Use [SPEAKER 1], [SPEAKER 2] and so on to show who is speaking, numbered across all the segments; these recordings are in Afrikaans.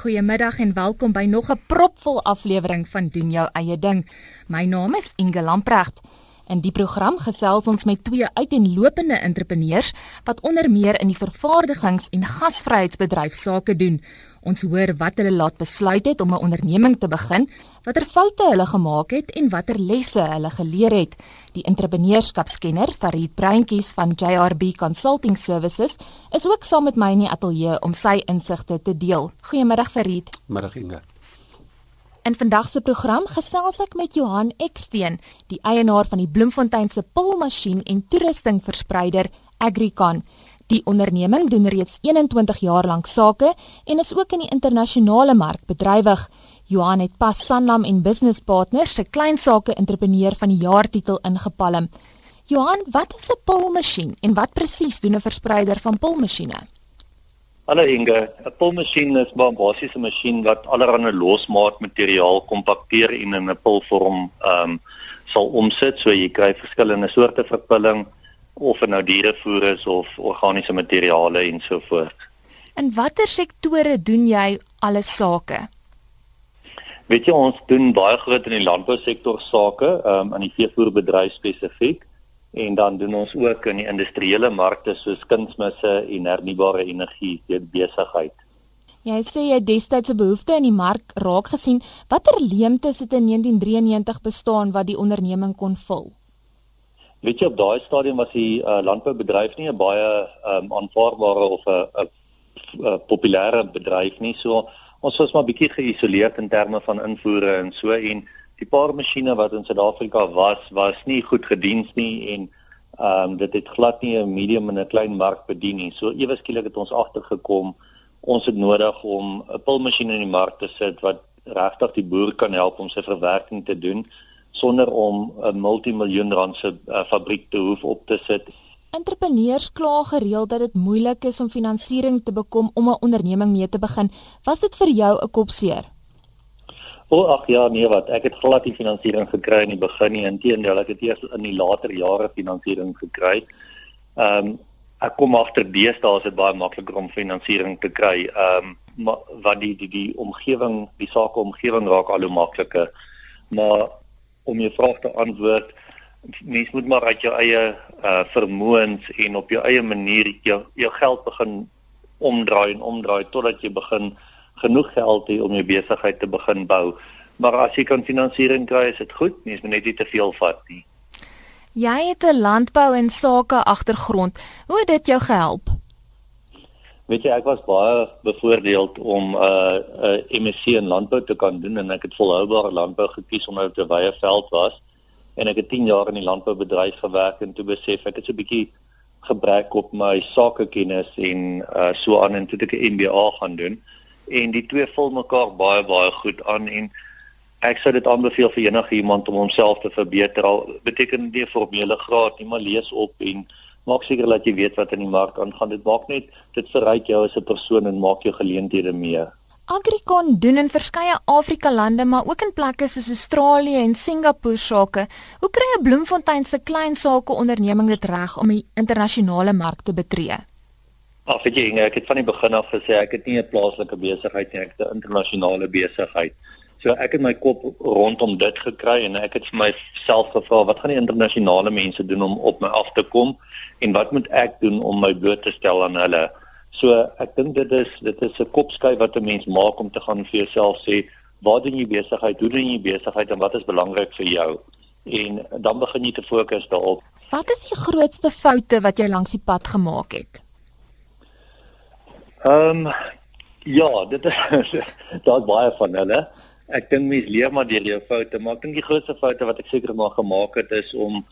[SPEAKER 1] Goeiemiddag en welkom by nog 'n propvol aflewering van doen jou eie ding. My naam is Inge Lamprecht. In die program gesels ons met twee uiteenlopende entrepreneurs wat onder meer in die vervaardigings- en gasvryheidsbedryf sake doen. Ons hoor wat hulle laat besluit het om 'n onderneming te begin, watter foute hulle gemaak het en watter lesse hulle geleer het. Die entrepreneurskapskenner Farid Breintjies van JRB Consulting Services is ook saam met my in die ateljee om sy insigte te deel. Goeiemiddag Farid.
[SPEAKER 2] Middag Inge.
[SPEAKER 1] In vandag se program gesels ek met Johan Eksteen, die eienaar van die Bloemfontein se pulmasjien en toerustingverspreider Agricon. Die onderneming doen reeds 21 jaar lank sake en is ook in die internasionale mark bedrywig. Johan het pas Sanlam en Business Partners se klein sake entrepreneur van die jaar titel ingepalm. Johan, wat is 'n pulmasjien en wat presies doen 'n verspreider van pulmasjiene?
[SPEAKER 3] Hallo Inge, 'n pulmasjien is 'n basiese masjien wat allerlei losmaat materiaal kompakteer en in 'n pulvorm ehm um, sal omsit, so jy kry verskillende soorte verpulling of dit nou dierevoer is of organiese materiale en so voort.
[SPEAKER 1] In watter sektore doen jy alle sake?
[SPEAKER 3] Weet jy ons doen baie groot in die landbousektor sake, um, in die veevoerbedryf spesifiek en dan doen ons ook in die industriële markte soos kunsmisse en hernubare energie, besigheid.
[SPEAKER 1] Jy sê jy destyds 'n behoefte in die mark raak gesien. Watter leemtes het in 1993 bestaan wat die onderneming kon vul?
[SPEAKER 3] Weet jy op daai stadium was die uh, landboubedryf nie 'n baie um, aanvaarbare of 'n 'n populêre bedryf nie. So ons was maar bietjie geïsoleerd in terme van invoere en so en die paar masjiene wat in Suid-Afrika was, was nie goed gediens nie en ehm um, dit het glad nie 'n medium en 'n klein mark bedien nie. So ewe skielik het ons agtergekom ons het nodig om 'n pulmasjien in die mark te sit wat regtig die boer kan help om sy verwerking te doen sonder om 'n multimiljoen rand se uh, fabriek te hoef op te sit.
[SPEAKER 1] Entrepreneurs kla gereeld dat dit moeilik is om finansiering te bekom om 'n onderneming mee te begin. Was dit vir jou 'n kopseer?
[SPEAKER 3] O, oh, ag ja, nee wat, ek het glad nie finansiering gekry in die begin nie. Inteendeel, ek het eers in die later jare finansiering gekry. Ehm um, ek kom agter deesdae is dit baie makliker om finansiering te kry. Ehm um, maar wat die die die omgewing, die sake omgewing raak al hoe makliker. Maar om jou vraag te antwoord. Mens moet maar uit jou eie uh vermoëns en op jou eie manier jou jou geld begin omdraai en omdraai totdat jy begin genoeg geld het om jou besigheid te begin bou. Maar as jy kan finansiering kry, is dit goed. Mens moet net nie te veel vat nie.
[SPEAKER 1] Jy het 'n landbou en sake agtergrond. Hoe het dit jou gehelp?
[SPEAKER 3] Weet jy, ek was baie bevoordeeld om 'n uh, 'n uh, MSc in landbou te kan doen en ek het volhoubare landbou gekies omdat dit 'n wye veld was en ek het 10 jaar in die landboubedryf gewerk en toe besef ek het so 'n bietjie gebrek op my sakekennis en uh, so aan en toe ek 'n MBA gaan doen en die twee vul mekaar baie baie goed aan en ek sou dit aanbeveel vir enige iemand om homself te verbeter. Al beteken nie formele graad nie maar lees op en maak seker dat jy weet wat in die mark aangaan. Dit maak net dit verryk jou as 'n persoon en maak jou geleenthede meer.
[SPEAKER 1] Agricon doen in verskeie Afrika lande, maar ook in plekke soos Australië en Singapore sake. Hoe kry 'n Bloemfontein se klein sake onderneming dit reg om die internasionale mark te betree?
[SPEAKER 3] Ag, weet jy, ek het van die begin af gesê ek het nie 'n plaaslike besigheid nie, ek het 'n internasionale besigheid. So ek het my kop rondom dit gekry en ek het vir myself gevra wat gaan die internasionale mense doen om op my af te kom en wat moet ek doen om my bloot te stel aan hulle? So ek dink dit is dit is 'n kopskyf wat 'n mens maak om te gaan vir jouself sê waar doen jy besigheid? Hoe doen jy besigheid en wat is belangrik vir jou? En dan begin jy te fokus daarop.
[SPEAKER 1] Wat is die grootste foute wat jy langs die pad gemaak het?
[SPEAKER 3] Ehm um, ja, dit is daar's baie van hulle ek dink mense leer maar deur jou foute, maar ek dink die grootste foute wat ek seker maar gemaak het is om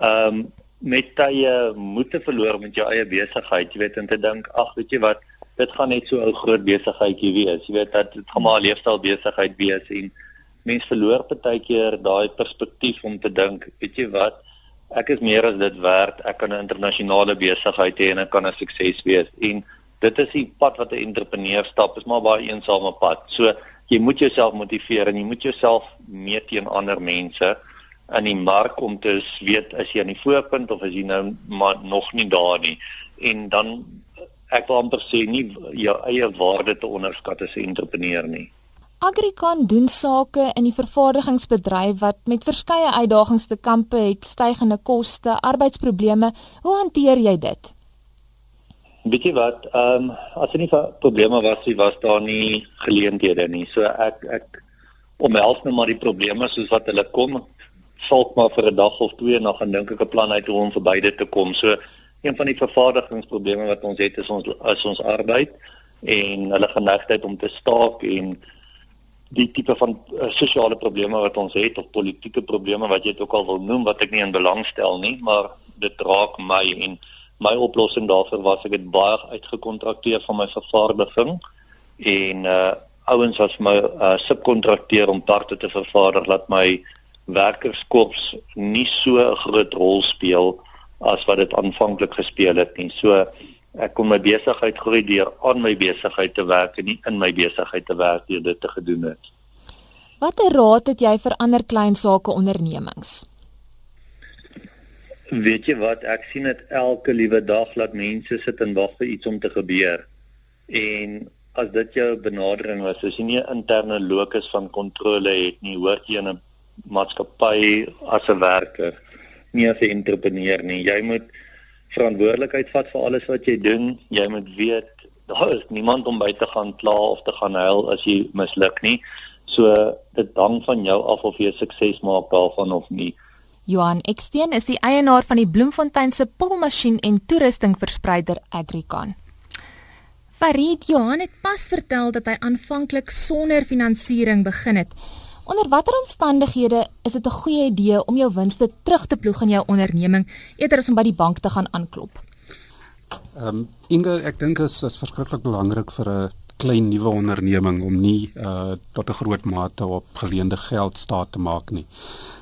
[SPEAKER 3] ehm um, met tye moed te verloor met jou eie besigheid, jy weet, en te dink, ag, weet jy wat, dit gaan net so 'n groot besigheidjie wees. Jy weet dat dit gaan maar 'n leefstyl besigheid wees en mense verloor baie keer daai perspektief om te dink, weet jy wat, ek is meer as dit werd, ek kan 'n internasionale besigheid hê en ek kan 'n sukses wees. En dit is die pad wat 'n entrepreneur stap, is maar baie eensame pad. So jy moet jouself motiveer en jy moet jouself meet teen ander mense in die mark om te weet as jy aan die voorpunt of as jy nou maar nog nie daar nie en dan ek wil amper sê nie jou eie waarde te onderskat as 'n entrepreneur nie.
[SPEAKER 1] Agricon doen sake in die vervaardigingsbedryf wat met verskeie uitdagings te kampe het, stygende koste, arbeidsprobleme. Hoe hanteer jy dit?
[SPEAKER 3] Weet jy wat, ehm um, as er nie probleme was nie, was daar nie geleenthede nie. So ek ek omhels net maar die probleme soos wat hulle kom. Salk maar vir 'n dag of twee en dan gaan dink ek 'n plan uit hoe om verby dit te kom. So een van die vervaardigingsprobleme wat ons het is ons is ons arbeid en hulle geneigtheid om te staak en die tipe van uh, sosiale probleme wat ons het of politieke probleme wat jy dit ook al wil noem wat ek nie in belang stel nie, maar dit raak my en my oplossing daarvoor was ek het baie uitgekontrakteer van my vervaardiging en uh ouens as my uh, subkontrakteer om parte te vervaardig laat my werkerskorps nie so 'n groot rol speel as wat dit aanvanklik gespeel het nie. So ek kon my besigheid groei deur aan my besigheid te werk en nie in my besigheid te werk deur dit te gedoen het.
[SPEAKER 1] Watter raad het jy vir ander klein sake ondernemings?
[SPEAKER 3] Weet jy wat, ek sien dit elke liewe dag dat mense sit en wag vir iets om te gebeur. En as dit jou benadering was, as jy nie 'n interne locus van kontrole het nie, hoort jy in 'n maatskappy as 'n werker, nie as 'n entrepreneur nie. Jy moet verantwoordelikheid vat vir alles wat jy doen. Jy moet weet daar is niemand om by te gaan kla of te gaan huil as jy misluk nie. So dit hang van jou af of jy sukses maak daarvan of nie.
[SPEAKER 1] Johan Eksteen is die eienaar van die Bloemfontein se polmasjien en toerustingverspreider Agricon. Farid Johan het pas vertel dat hy aanvanklik sonder finansiering begin het. Onder watter omstandighede is dit 'n goeie idee om jou winste terug te ploeg in jou onderneming eerder as om by die bank te gaan aanklop?
[SPEAKER 2] Ehm um, Inge, ek dink dit is, is verskriklik belangrik vir 'n klein nuwe onderneming om nie uh tot 'n groot mate op geleende geld staat te maak nie.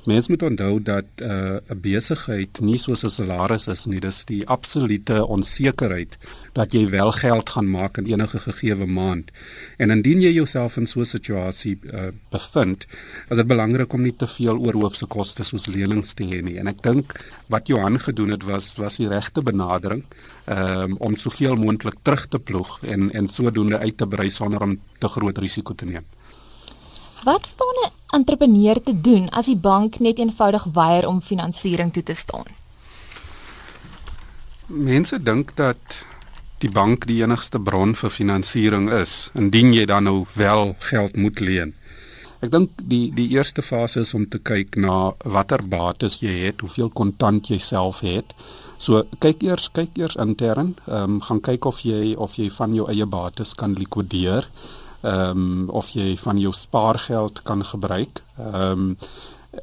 [SPEAKER 2] Mense moet onthou dat uh 'n besigheid nie soos 'n salaris is nie, dis die absolute onsekerheid dat jy wel geld gaan maak in enige gegeewe maand. En indien jy jouself in so 'n situasie uh bevind, is dit belangrik om nie te veel oorhoofse koste soos lenings te hê nie. En ek dink wat Johan gedoen het was was die regte benadering um, om soveel moontlik terug te ploeg en en sodoende uit te brei sonder om te groot risiko te neem.
[SPEAKER 1] Wat staan 'n entrepreneur te doen as die bank net eenvoudig weier om finansiering toe te staan?
[SPEAKER 2] Mense dink dat die bank die enigste bron vir finansiering is indien jy dan nou wel geld moet leen. Ek dink die die eerste fase is om te kyk na watter bates jy het, hoeveel kontant jy self het So kyk eers kyk eers intern, ehm um, gaan kyk of jy of jy van jou eie bates kan likwideer. Ehm um, of jy van jou spaargeld kan gebruik. Ehm um,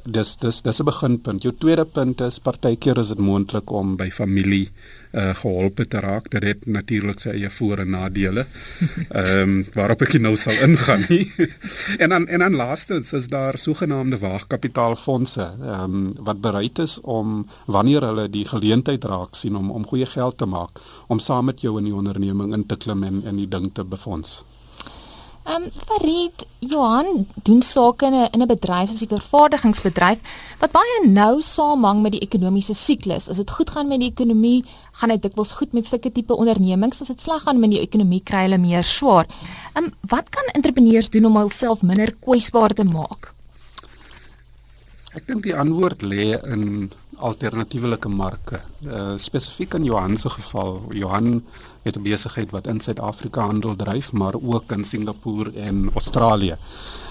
[SPEAKER 2] dis dis dis 'n beginpunt. Jou tweede punt is partykeer is dit moontlik om by familie uh geholpe te raak. Dit het natuurlik sy eie voor en nadele. Ehm um, waarop ek nou sal ingaan nie. en dan en dan laastens is daar sogenaamde waagkapitaalfondse ehm um, wat bereid is om wanneer hulle die geleentheid raak sien om om goeie geld te maak om saam met jou in die onderneming in te klim en in die ding te befonds.
[SPEAKER 1] Ehm um, Farid Johan doen sake in 'n in 'n bedryf as 'n vervaardigingsbedryf wat baie nou saamhang met die ekonomiese siklus. As dit goed gaan met die ekonomie, gaan dit dikwels goed met sulke tipe ondernemings. As dit sleg gaan met die ekonomie, kry hulle meer swaar. Ehm um, wat kan entrepreneurs doen om hulself minder kwesbaar te maak?
[SPEAKER 2] Ek dink die antwoord lê in alternatiewelike marke. Uh, spesifiek in Johan se geval, Johan het 'n besigheid wat in Suid-Afrika handel dryf, maar ook in Singapore en Australië.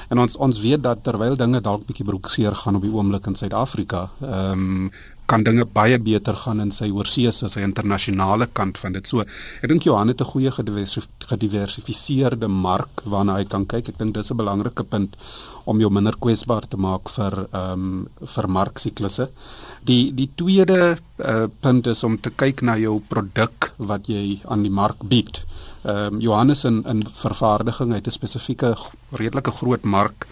[SPEAKER 2] En ons ons weet dat terwyl dinge dalk bietjie broekseer gaan op die oomblik in Suid-Afrika, ehm um, kan dinge baie beter gaan in sy oorsee se sy internasionale kant van dit. So, ek dink Johan het 'n goeie gediversifiseerde mark waarna hy kan kyk. Ek dink dis 'n belangrike punt om jou minder kwesbaar te maak vir ehm um, vir marksiklusse. Die die tweede uh, punt is om te kyk na jou produk wat jy aan die mark bied. Ehm um, Johannes in in vervaardiging het 'n spesifieke redelike groot mark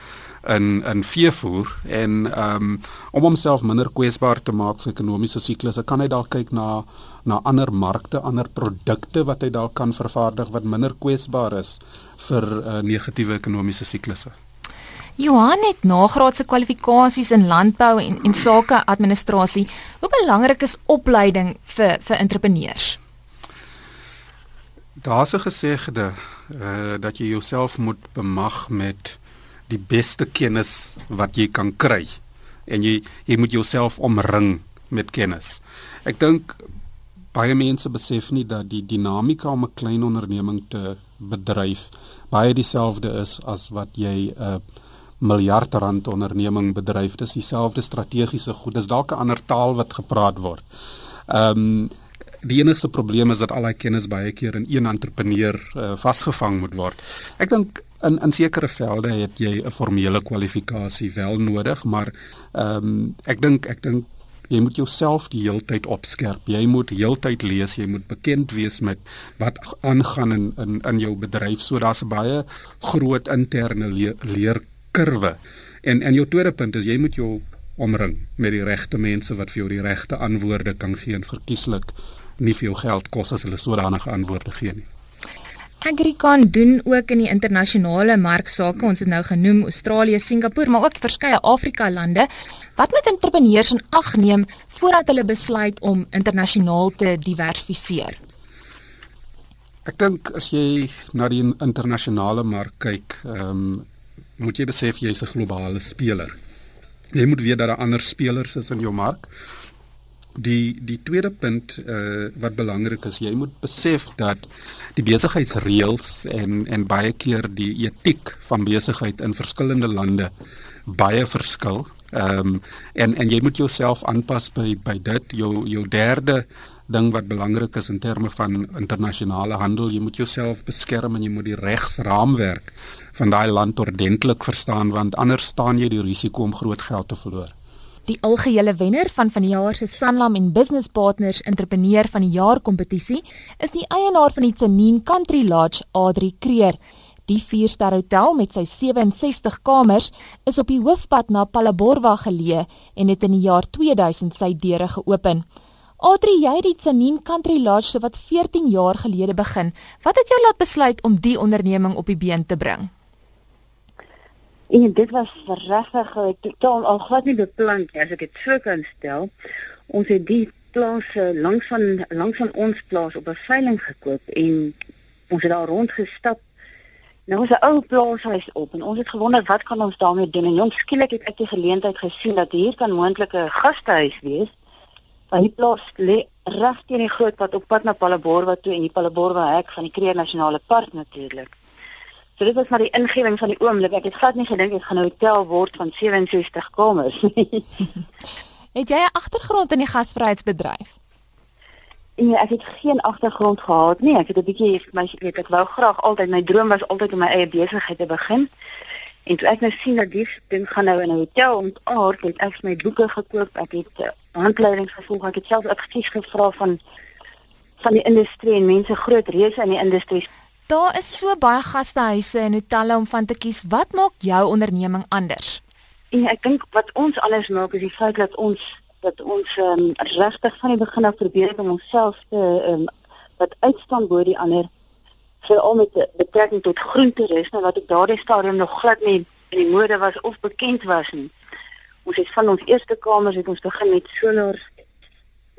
[SPEAKER 2] in in veevoer en um, om homself minder kwesbaar te maak vir ekonomiese siklusse kan hy dalk kyk na na ander markte, ander produkte wat hy dalk kan vervaardig wat minder kwesbaar is vir uh, negatiewe ekonomiese siklusse.
[SPEAKER 1] Johan het nagraadse kwalifikasies in landbou en en sake administrasie. Hoe belangrik is opleiding vir vir entrepreneurs?
[SPEAKER 2] Daar's 'n gesegde uh dat jy jouself moet bemag met die beste kennis wat jy kan kry en jy jy moet jouself omring met kennis. Ek dink baie mense besef nie dat die dinamika om 'n klein onderneming te bedryf baie dieselfde is as wat jy 'n uh, miljard rand onderneming bedryf. Dis dieselfde strategiese goed. Dis dalk 'n ander taal wat gepraat word. Ehm um, die enigste probleem is dat al daai kennis baie keer in een entrepreneur uh, vasgevang moet word. Ek dink in in sekere velde het jy 'n formele kwalifikasie wel nodig, maar ehm um, ek dink ek dink jy moet jouself die heeltyd opskerp. Jy moet heeltyd lees, jy moet bekend wees met wat aangaan in in in jou bedryf. So daar's baie groot interne le leer kurwe. En en jou tweede punt is jy moet jou omring met die regte mense wat vir jou die regte antwoorde kan gee en verkieslik nie vir jou geld kos as hulle sodanige antwoorde gee nie.
[SPEAKER 1] Agricon doen ook in die internasionale mark sake. Ons het nou genoem Australië, Singapore, maar ook verskeie Afrika lande. Wat moet entrepreneurs in ag neem voordat hulle besluit om internasionaal te diversifiseer?
[SPEAKER 2] Ek dink as jy na die internasionale mark kyk, ehm um, moet jy besef jy's 'n globale speler. Jy moet weet dat daar ander spelers is in jou mark. Die die tweede punt uh wat belangrik is, jy moet besef dat die besigheidsreëls en en baie keer die etiek van besigheid in verskillende lande baie verskil. Ehm um, en en jy moet jouself aanpas by by dit. Jou jou derde ding wat belangrik is in terme van internasionale handel, jy moet jouself beskerm en jy moet die regsraamwerk van daai land ordentlik verstaan want anders staan jy die risiko om groot geld te verloor.
[SPEAKER 1] Die algehele wenner van vanjaar se Sanlam en Business Partners Entrepreneur van die Jaar kompetisie is die eienaar van die Tsenin Country Lodge, Adri Kreer. Die 4-ster hotel met sy 67 kamers is op die hoofpad na Palaborwa geleë en het in die jaar 2000 sy deure geopen. Adri, jy het die Tsenin Country Lodge so wat 14 jaar gelede begin. Wat het jou laat besluit om die onderneming op die been te bring?
[SPEAKER 4] En dit was regtig totaal al glad nie beplan nie, as ek dit so kan stel. Ons het die plaas langs van langs van ons plaas op 'n veiling gekoop en ons het daar rondgestap. Nou is 'n ou plaashuis op en ons het gewonder wat kan ons daarmee doen en jong skielik het ek die geleentheid gesien dat hier kan moontlik 'n gastehuis wees. Want die plaas lê reg teen die groot pad op pad na Palaborwa toe en die Palaborwa hek van die Kruger Nasionale Park natuurlik. So dit was maar die ingewing van die oomblik. Ek het glad nie gedink dit gaan 'n hotel word van 67 kamers nie.
[SPEAKER 1] het jy 'n agtergrond in die gasvryheidsbedryf?
[SPEAKER 4] Nee, ek het geen agtergrond gehad nie. Ek het 'n bietjie my weet ek wou graag altyd my droom was altyd om my eie besigheid te begin. En toe ek nou sien dat die ding gaan nou in 'n hotel ontaard, het ek my boeke gekoop. Ek het uh, handleidings gevolg. Ek het self advies gevra van van die industrie en mense groot reuse in die industrie
[SPEAKER 1] Daar is so baie gastehuise en hotelle om van te kies. Wat maak jou onderneming anders?
[SPEAKER 4] En ek dink wat ons anders maak is die feit dat ons dat ons um, regtig van die begin af probeer het om onsself te um, wat uitstaan bo die ander veral met betrekking tot groenterisme wat op daardie stadium nog glad nie in die mode was of bekend was nie. Ons het van ons eerste kamers het ons begin met solar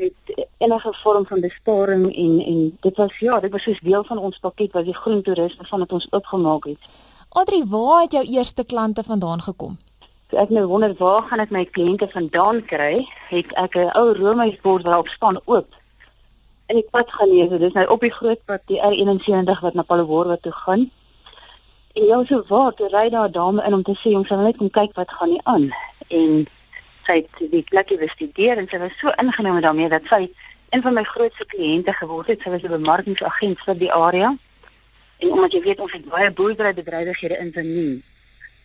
[SPEAKER 4] met enige vorm van besparing en en dit was ja, dit was soos deel van ons pakket wat die groen toerisme van wat ons oopgemaak het.
[SPEAKER 1] Adri, waar het jou eerste klante vandaan gekom?
[SPEAKER 4] So ek nou wonder waar gaan ek my kliënte vandaan kry? Het ek 'n ou roomhuisbord waarop staan oop in die pad gaan lees. Dit is nou op die groot pad die R71 wat na Palaworwa toe gaan. En jy so waar, toe ry daar 'n dame in om te sê ons sal net kom kyk wat gaan nie aan. En sy het die plekie bestudeer en sy was so ingenome daarmee dat sy een van my grootste kliënte geword het. Sy was 'n bemarkingsagent vir die area. En omdat jy weet ons het baie boerderybedrywighede in Benin.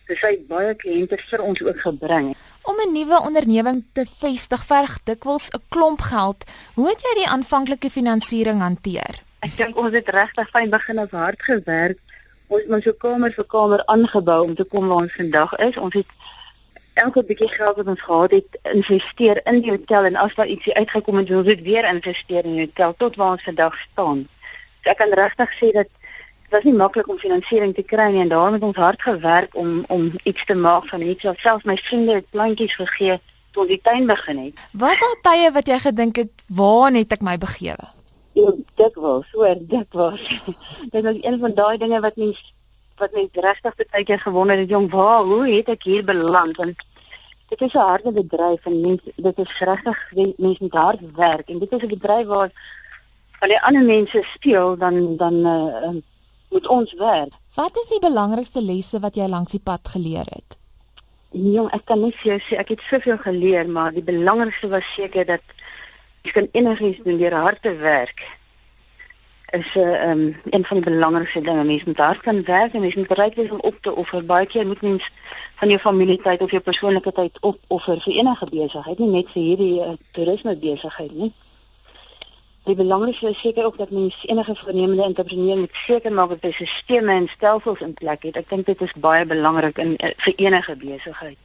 [SPEAKER 4] So sy het baie kliënte vir ons ook gebring.
[SPEAKER 1] Om 'n nuwe onderneming te vestig verg dikwels 'n klomp geld. Hoe het jy die aanvanklike finansiering hanteer?
[SPEAKER 4] Ek dink ons het regtig van begin af hard gewerk. Ons het ons so kamer vir kamer aangebou om te kom waar ons vandag is. Ons het elke bietjie geld wat ons gehad het investeer in die hotel en as daar ietsie uitgekom het, ons het weer investeer in die hotel tot waar ons vandag staan. So ek kan regtig sê dat dit was nie maklik om finansiering te kry nie en daarom het ons hard gewerk om om iets te maak van iets. Selfs my vriende het plantjies gegee toe ons die tuin begin het.
[SPEAKER 1] Was daar tye wat jy gedink het, "Waar het ek my begewe?"
[SPEAKER 4] Ja, dit was, so dit was. dit was een van daai dinge wat mens wat mens regtig baie keer gewonder het, jong, waar, hoe het ek hier beland? Want dit is 'n harde bedryf en mens dit is regtig mense met hard werk en dit is 'n bedryf waar die ander mense steel dan dan uh, moet ons werk.
[SPEAKER 1] Wat is die belangrikste lesse wat jy langs die pad geleer het?
[SPEAKER 4] Jong, ek kan nie vir jou sê ek het soveel geleer, maar die belangrikste was seker dat jy kan enigiets doen deur hard te werk. Is 'n uh, um, een van die belangrikste dinge. Mens moet hard kan werk en mens moet bereid wees om op te offer. Baie keer moet mens van jou familietyd of jou persoonlike tyd opoffer vir enige besigheid, nie net vir hierdie uh, toerisme besigheid nie. Die belangrikste is seker ook dat mens enige voornemende entrepreneur moet seker maak dat hy sisteme en stelsels in plek het. Ek dink dit is baie belangrik in uh, vir enige besigheid.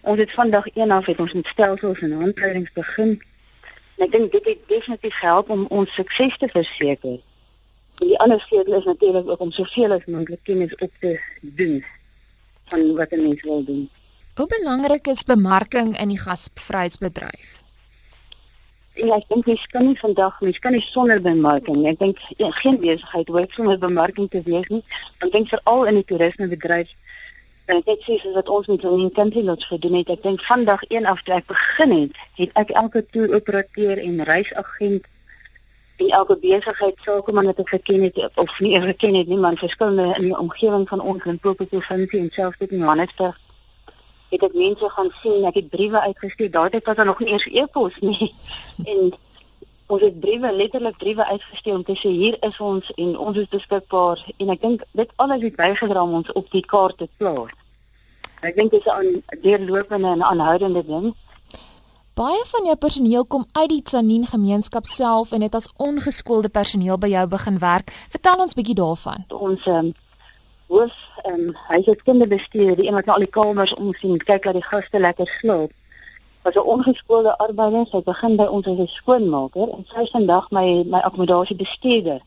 [SPEAKER 4] Ons het vandag eendag het ons met stelsels en handleidings begin. Ek dink dit het definitief help om ons sukses te verseker. Die ander sleutel is natuurlik ook om soveel as moontlik kennis op te doen van wat 'n mens wil doen.
[SPEAKER 1] Hoe belangrik is bemarking in die gasvryheidsbedryf?
[SPEAKER 4] Ja, ek dink mens kan nie vandag mens kan nie sonder bemarking. Ek dink ja, geen besigheid hoef sonder bemarking te wees nie. Ek dink veral in die toerismebedryf en dit sê soos wat ons met ons country lodge gedoen het. Ek dink vandag een af toe ek begin het, het ek elke toer operateur en reisagent en elke besigheid sakeman wat ek geken het of nie eers geken het nie, maar verskillende in die omgewing van ons in Popo provinsie en selfs dit in Johannesburg het ek mense gaan sien, ek het briewe uitgestuur. Daardie was dan nog nie eers e-pos nie. en ons het briewe letterlik briewe uitgestuur om te sê hier is ons en ons is beskikbaar en ek dink dit alles het bygedra om ons op die kaart te plaas. Ek dink dit is 'n deurlopende en aanhoudende ding.
[SPEAKER 1] Baie van jou personeel kom uit die Tsanin gemeenskap self en het as ongeskoolde personeel by jou begin werk. Vertel ons bietjie daarvan.
[SPEAKER 4] Ons um, hoof en um, hy het kinderbestuur, die een wat al die kamers omsien, kyk dat die gaste lekker slaap. Was 'n ongeskoolde arbeider, sy begin by ons as 'n skoonmaker en sy is vandag my my akkommodasie bestuurder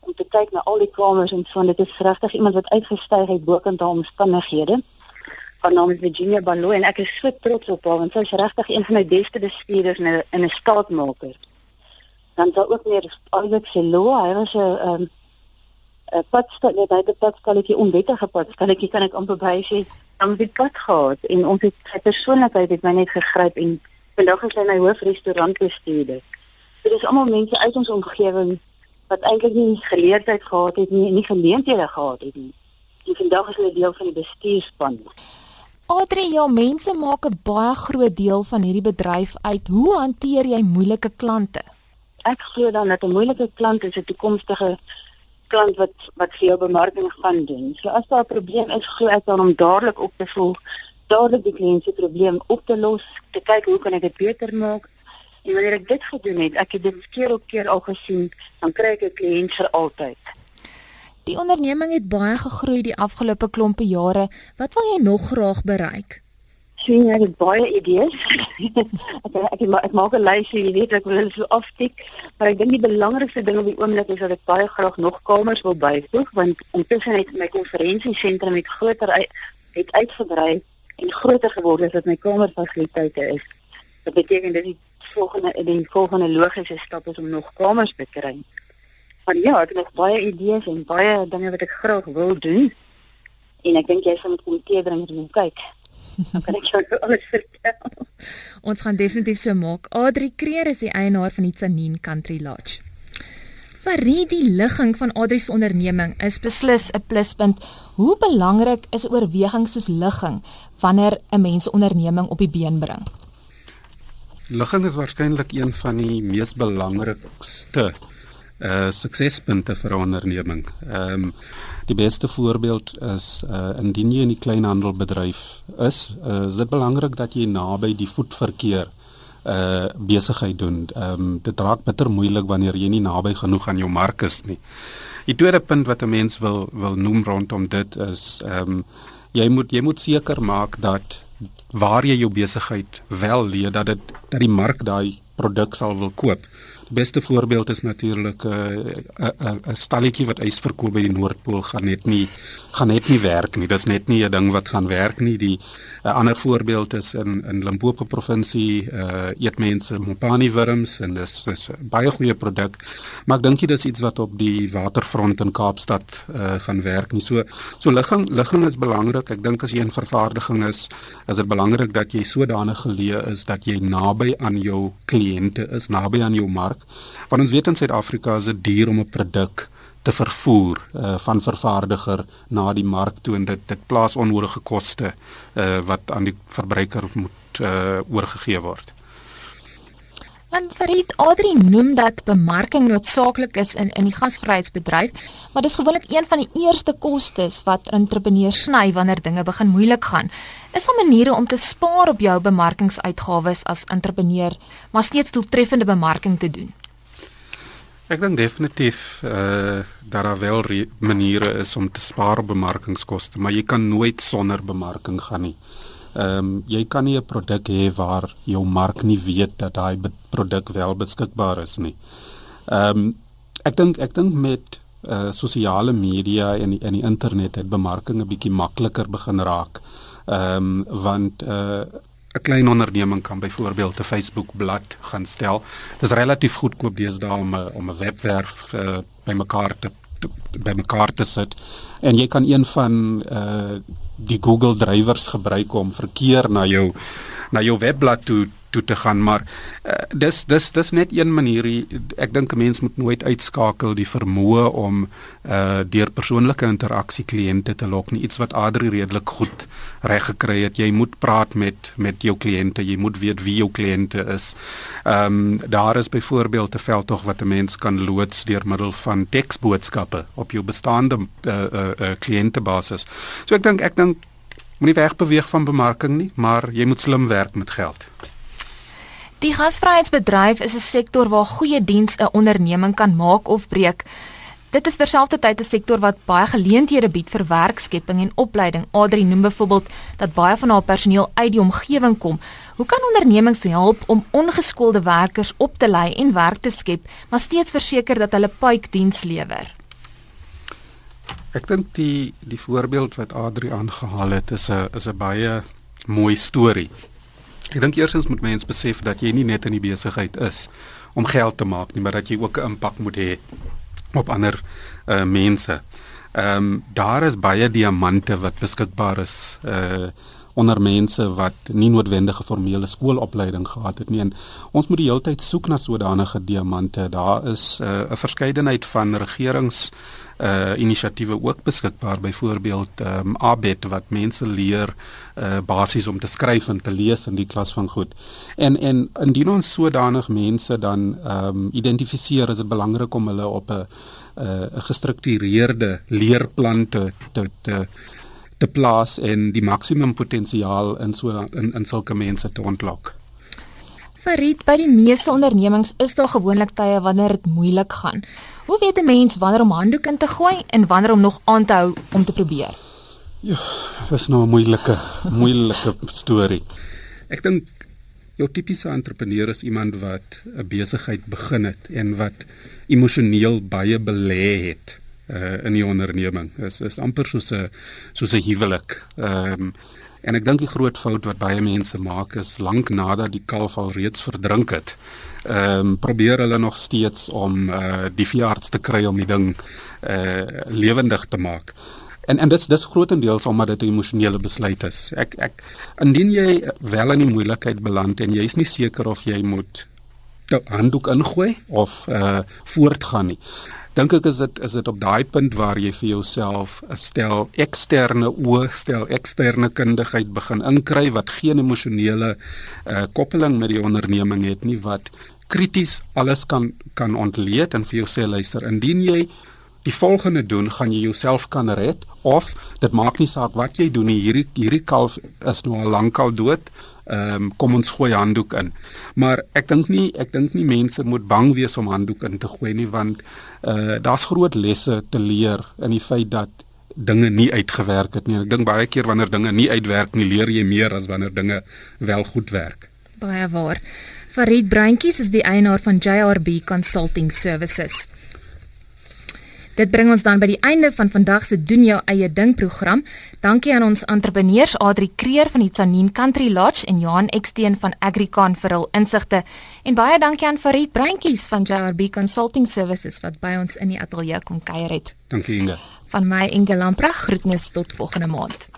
[SPEAKER 4] om te kyk na al die kamers en so dit is regtig iemand wat uitgestyg het bo kan daai omstandighede. Haar naam is Virginia Balo en ek is so trots op haar want sy is regtig een van my beste bestuurders in 'n in 'n staatmaker. Dan daar ook meer Alex Seloa, hy was 'n um, 'n padstal net by die padstalletjie onwettige padstalletjie kan ek amper baie sê dan die pad gehad en ons het sy persoonlikheid het my net gegryp en vandag is hy my hoofrestaurantbestuurder. Dit is almal mense uit ons omgewing wat eintlik nie geleerdheid gehad het nie en nie geleenthede gehad het nie. En vandag is hulle deel van die bestuurspan.
[SPEAKER 1] Adri, ja, mense maak 'n baie groot deel van hierdie bedryf uit. Hoe hanteer jy moeilike klante?
[SPEAKER 4] Ek glo dan dat 'n moeilike klant is 'n toekomstige klant wat wat vir jou bemarking gaan doen. So as daar 'n probleem is, glo ek dan om dadelik op te volg, dadelik die kliënt se probleem op te los, te kyk hoe kan ek dit beter maak. En wanneer ek dit gedoen het, ek het dit keer op keer al gesien, dan kry ek 'n kliënt vir altyd.
[SPEAKER 1] Die onderneming het baie gegroei die afgelope klompe jare. Wat wil jy nog graag bereik?
[SPEAKER 4] sien jy baie idees. ek ek ek maak 'n lysie, jy weet ek wil hulle so aftik, maar ek dink die belangrikste ding op die oomblik is dat ek baie graag nog kamers wil byvoeg want intussen het my konferensiesentrum met groter het uitgebrei en groter geword as wat my kamerfasiliteite is. Dit beteken dat die volgende die volgende logiese stap is om nog kamers te kry. Maar ja, ek het nog baie idees en baie dinge wat ek graag wil doen. En ek dink jy sal met komitee dring en kyk. Dan kan ek jou alles vertel.
[SPEAKER 1] Ons gaan definitief so maak. Adri Kreer is die eienaar van die Tsanin Country Lodge. Vir die ligging van Adri se onderneming is beslis 'n pluspunt. Hoe belangrik is oorwegings soos ligging wanneer 'n mens 'n onderneming op die been bring?
[SPEAKER 2] Ligging is waarskynlik een van die mees belangrikste uh suksespunte vir 'n onderneming. Ehm um, Die beste voorbeeld is uh indien jy in die kleinhandelbedryf is, uh, is dit belangrik dat jy naby die voetverkeer uh besigheid doen. Ehm um, dit raak bitter moeilik wanneer jy nie naby genoeg aan jou mark is nie. Die tweede punt wat 'n mens wil wil noem rondom dit is ehm um, jy moet jy moet seker maak dat waar jy jou besigheid wel lê dat dit dat die mark daai produk sal wil koop. Beste voorbeeld is natuurlik 'n uh, 'n 'n stalletjie wat ys verkoop by die Noordpool gaan net nie gaan net nie werk nie. Dis net nie 'n ding wat gaan werk nie. Die 'n uh, ander voorbeeld is in in Limpopo provinsie, uh eet mense mopani wurms en dis dis 'n baie goeie produk. Maar ek dink dit is iets wat op die waterfront in Kaapstad uh gaan werk nie. So so ligging ligging is belangrik. Ek dink as jy in vervaardiging is, is dit belangrik dat jy sodanig geleë is dat jy naby aan jou kliënte is, naby aan jou mark. Want ons weet in Suid-Afrika is dit duur om 'n produk te vervoer uh, van vervaardiger na die mark toe en dit dit plaas onnodige koste uh, wat aan die verbruiker moet uh, oorgegee word.
[SPEAKER 1] Want Farid Adri noem dat bemarking noodsaaklik is in in die gasvryheidsbedryf, maar dis gewoonlik een van die eerste kostes wat entrepreneurs sny wanneer dinge begin moeilik gaan. Is daar maniere om te spaar op jou bemarkingsuitgawes as entrepreneur, maar steeds doeltreffende bemarking te doen?
[SPEAKER 2] Ek dink definitief uh, dat daar wel maniere is om te spaar op bemarkingskoste, maar jy kan nooit sonder bemarking gaan nie. Ehm um, jy kan nie 'n produk hê waar jou mark nie weet dat daai produk wel beskikbaar is nie. Ehm um, ek dink ek dink met uh sosiale media en die, en die internet het bemarking 'n bietjie makliker begin raak. Ehm um, want uh 'n klein onderneming kan byvoorbeeld 'n Facebook bladsy gaan stel. Dis relatief goedkoop deesdae om 'n om 'n webwerf uh, bymekaar te bymekaar te sit en jy kan een van uh die Google drywers gebruik om verkeer na jou na jou webblad toe toe te gaan maar uh, dis dis dis net een manier. Ek dink 'n mens moet nooit uitskakel die vermoë om uh deur persoonlike interaksie kliënte te lok nie. Iets wat Adri redelik goed reg gekry het. Jy moet praat met met jou kliënte. Jy moet weet wie jou kliënte is. Ehm um, daar is byvoorbeeld 'n veldtog wat 'n mens kan loods deur middel van teksboodskappe op jou bestaande uh uh, uh kliëntebasis. So ek dink ek dink moenie wegbeweeg van bemarking nie maar jy moet slim werk met geld
[SPEAKER 1] Die gasvryheidsbedryf is 'n sektor waar goeie diens 'n onderneming kan maak of breek. Dit is terselfdertyd 'n sektor wat baie geleenthede bied vir werkskepping en opleiding. Adri noem byvoorbeeld dat baie van haar personeel uit die omgewing kom. Hoe kan ondernemings help om ongeskoolde werkers op te lei en werk te skep, maar steeds verseker dat hulle pype diens lewer?
[SPEAKER 2] Ek dink die die voorbeeld wat Adri aangehaal het is 'n is 'n baie mooi storie. Ek dink eersins moet mense besef dat jy nie net in die besigheid is om geld te maak nie, maar dat jy ook 'n impak moet hê op ander uh mense. Ehm um, daar is baie diamante wat beskikbaar is uh onder mense wat nie noodwendige formele skoolopleiding gehad het nie en ons moet die hele tyd soek na sodanige diamante. Daar is uh, 'n uh, verskeidenheid van regerings uh inisiatiewe ook beskikbaar byvoorbeeld ehm um, Abet wat mense leer uh basies om te skryf en te lees in die klas van goed. En en indien ons sodanig mense dan ehm um, identifiseer, is dit belangrik om hulle op 'n 'n gestruktureerde leerplan te te te te plaas en die maksimum potensiaal in so in in sulke mense te ontlok.
[SPEAKER 1] Farid, by die meeste ondernemings is daar gewoonlik tye wanneer dit moeilik gaan. Hoe weet 'n mens wanneer om handdoek in te gooi en wanneer om nog aan te hou om te probeer?
[SPEAKER 2] Ja, dit is nou 'n moeilike moeilike storie. Ek dink jou tipiese entrepreneur is iemand wat 'n besigheid begin het en wat emosioneel baie belê het uh, in die onderneming. Is, is amper soos 'n soos 'n huwelik. Ehm um, en ek dink die groot fout wat baie mense maak is lank nadat die kalf al reeds verdrink het. Ehm um, probeer hulle nog steeds om uh, die veearts te kry om die ding uh, lewendig te maak. En en dit dis grootendeels omdat dit 'n emosionele besluit is. Ek ek indien jy wel in die moeilikheid beland en jy is nie seker of jy moet handdoek ingooi of uh voortgaan nie dink ek is dit is dit op daai punt waar jy vir jouself 'n stel eksterne oë, stel eksterne kundigheid begin inkry wat geen emosionele uh, koppeling met die onderneming het nie wat krities alles kan kan ontleed en vir jou sê luister indien jy die volgende doen gaan jy jouself kan red of dit maak nie saak wat jy doen nie hierdie hierdie kalf is nou al lankal dood ehm um, kom ons gooi handdoek in. Maar ek dink nie ek dink nie mense moet bang wees om handdoek in te gooi nie want eh uh, daar's groot lesse te leer in die feit dat dinge nie uitgewerk het nie. Ek dink baie keer wanneer dinge nie uitwerk nie, leer jy meer as wanneer dinge wel goed werk.
[SPEAKER 1] Baie waar. Farid Breintjies is die eienaar van JRB Consulting Services. Dit bring ons dan by die einde van vandag se doen jou eie ding program. Dankie aan ons entrepreneurs Adri Kreer van die Tsanin Country Lodge en Johan Eksteen van Agricon vir hul insigte. En baie dankie aan Farid Breintjies van JRB Consulting Services wat by ons in die ateljee kom kuier het.
[SPEAKER 2] Dankie Inge.
[SPEAKER 1] Van my Inge Lamprag groetnis tot volgende maand.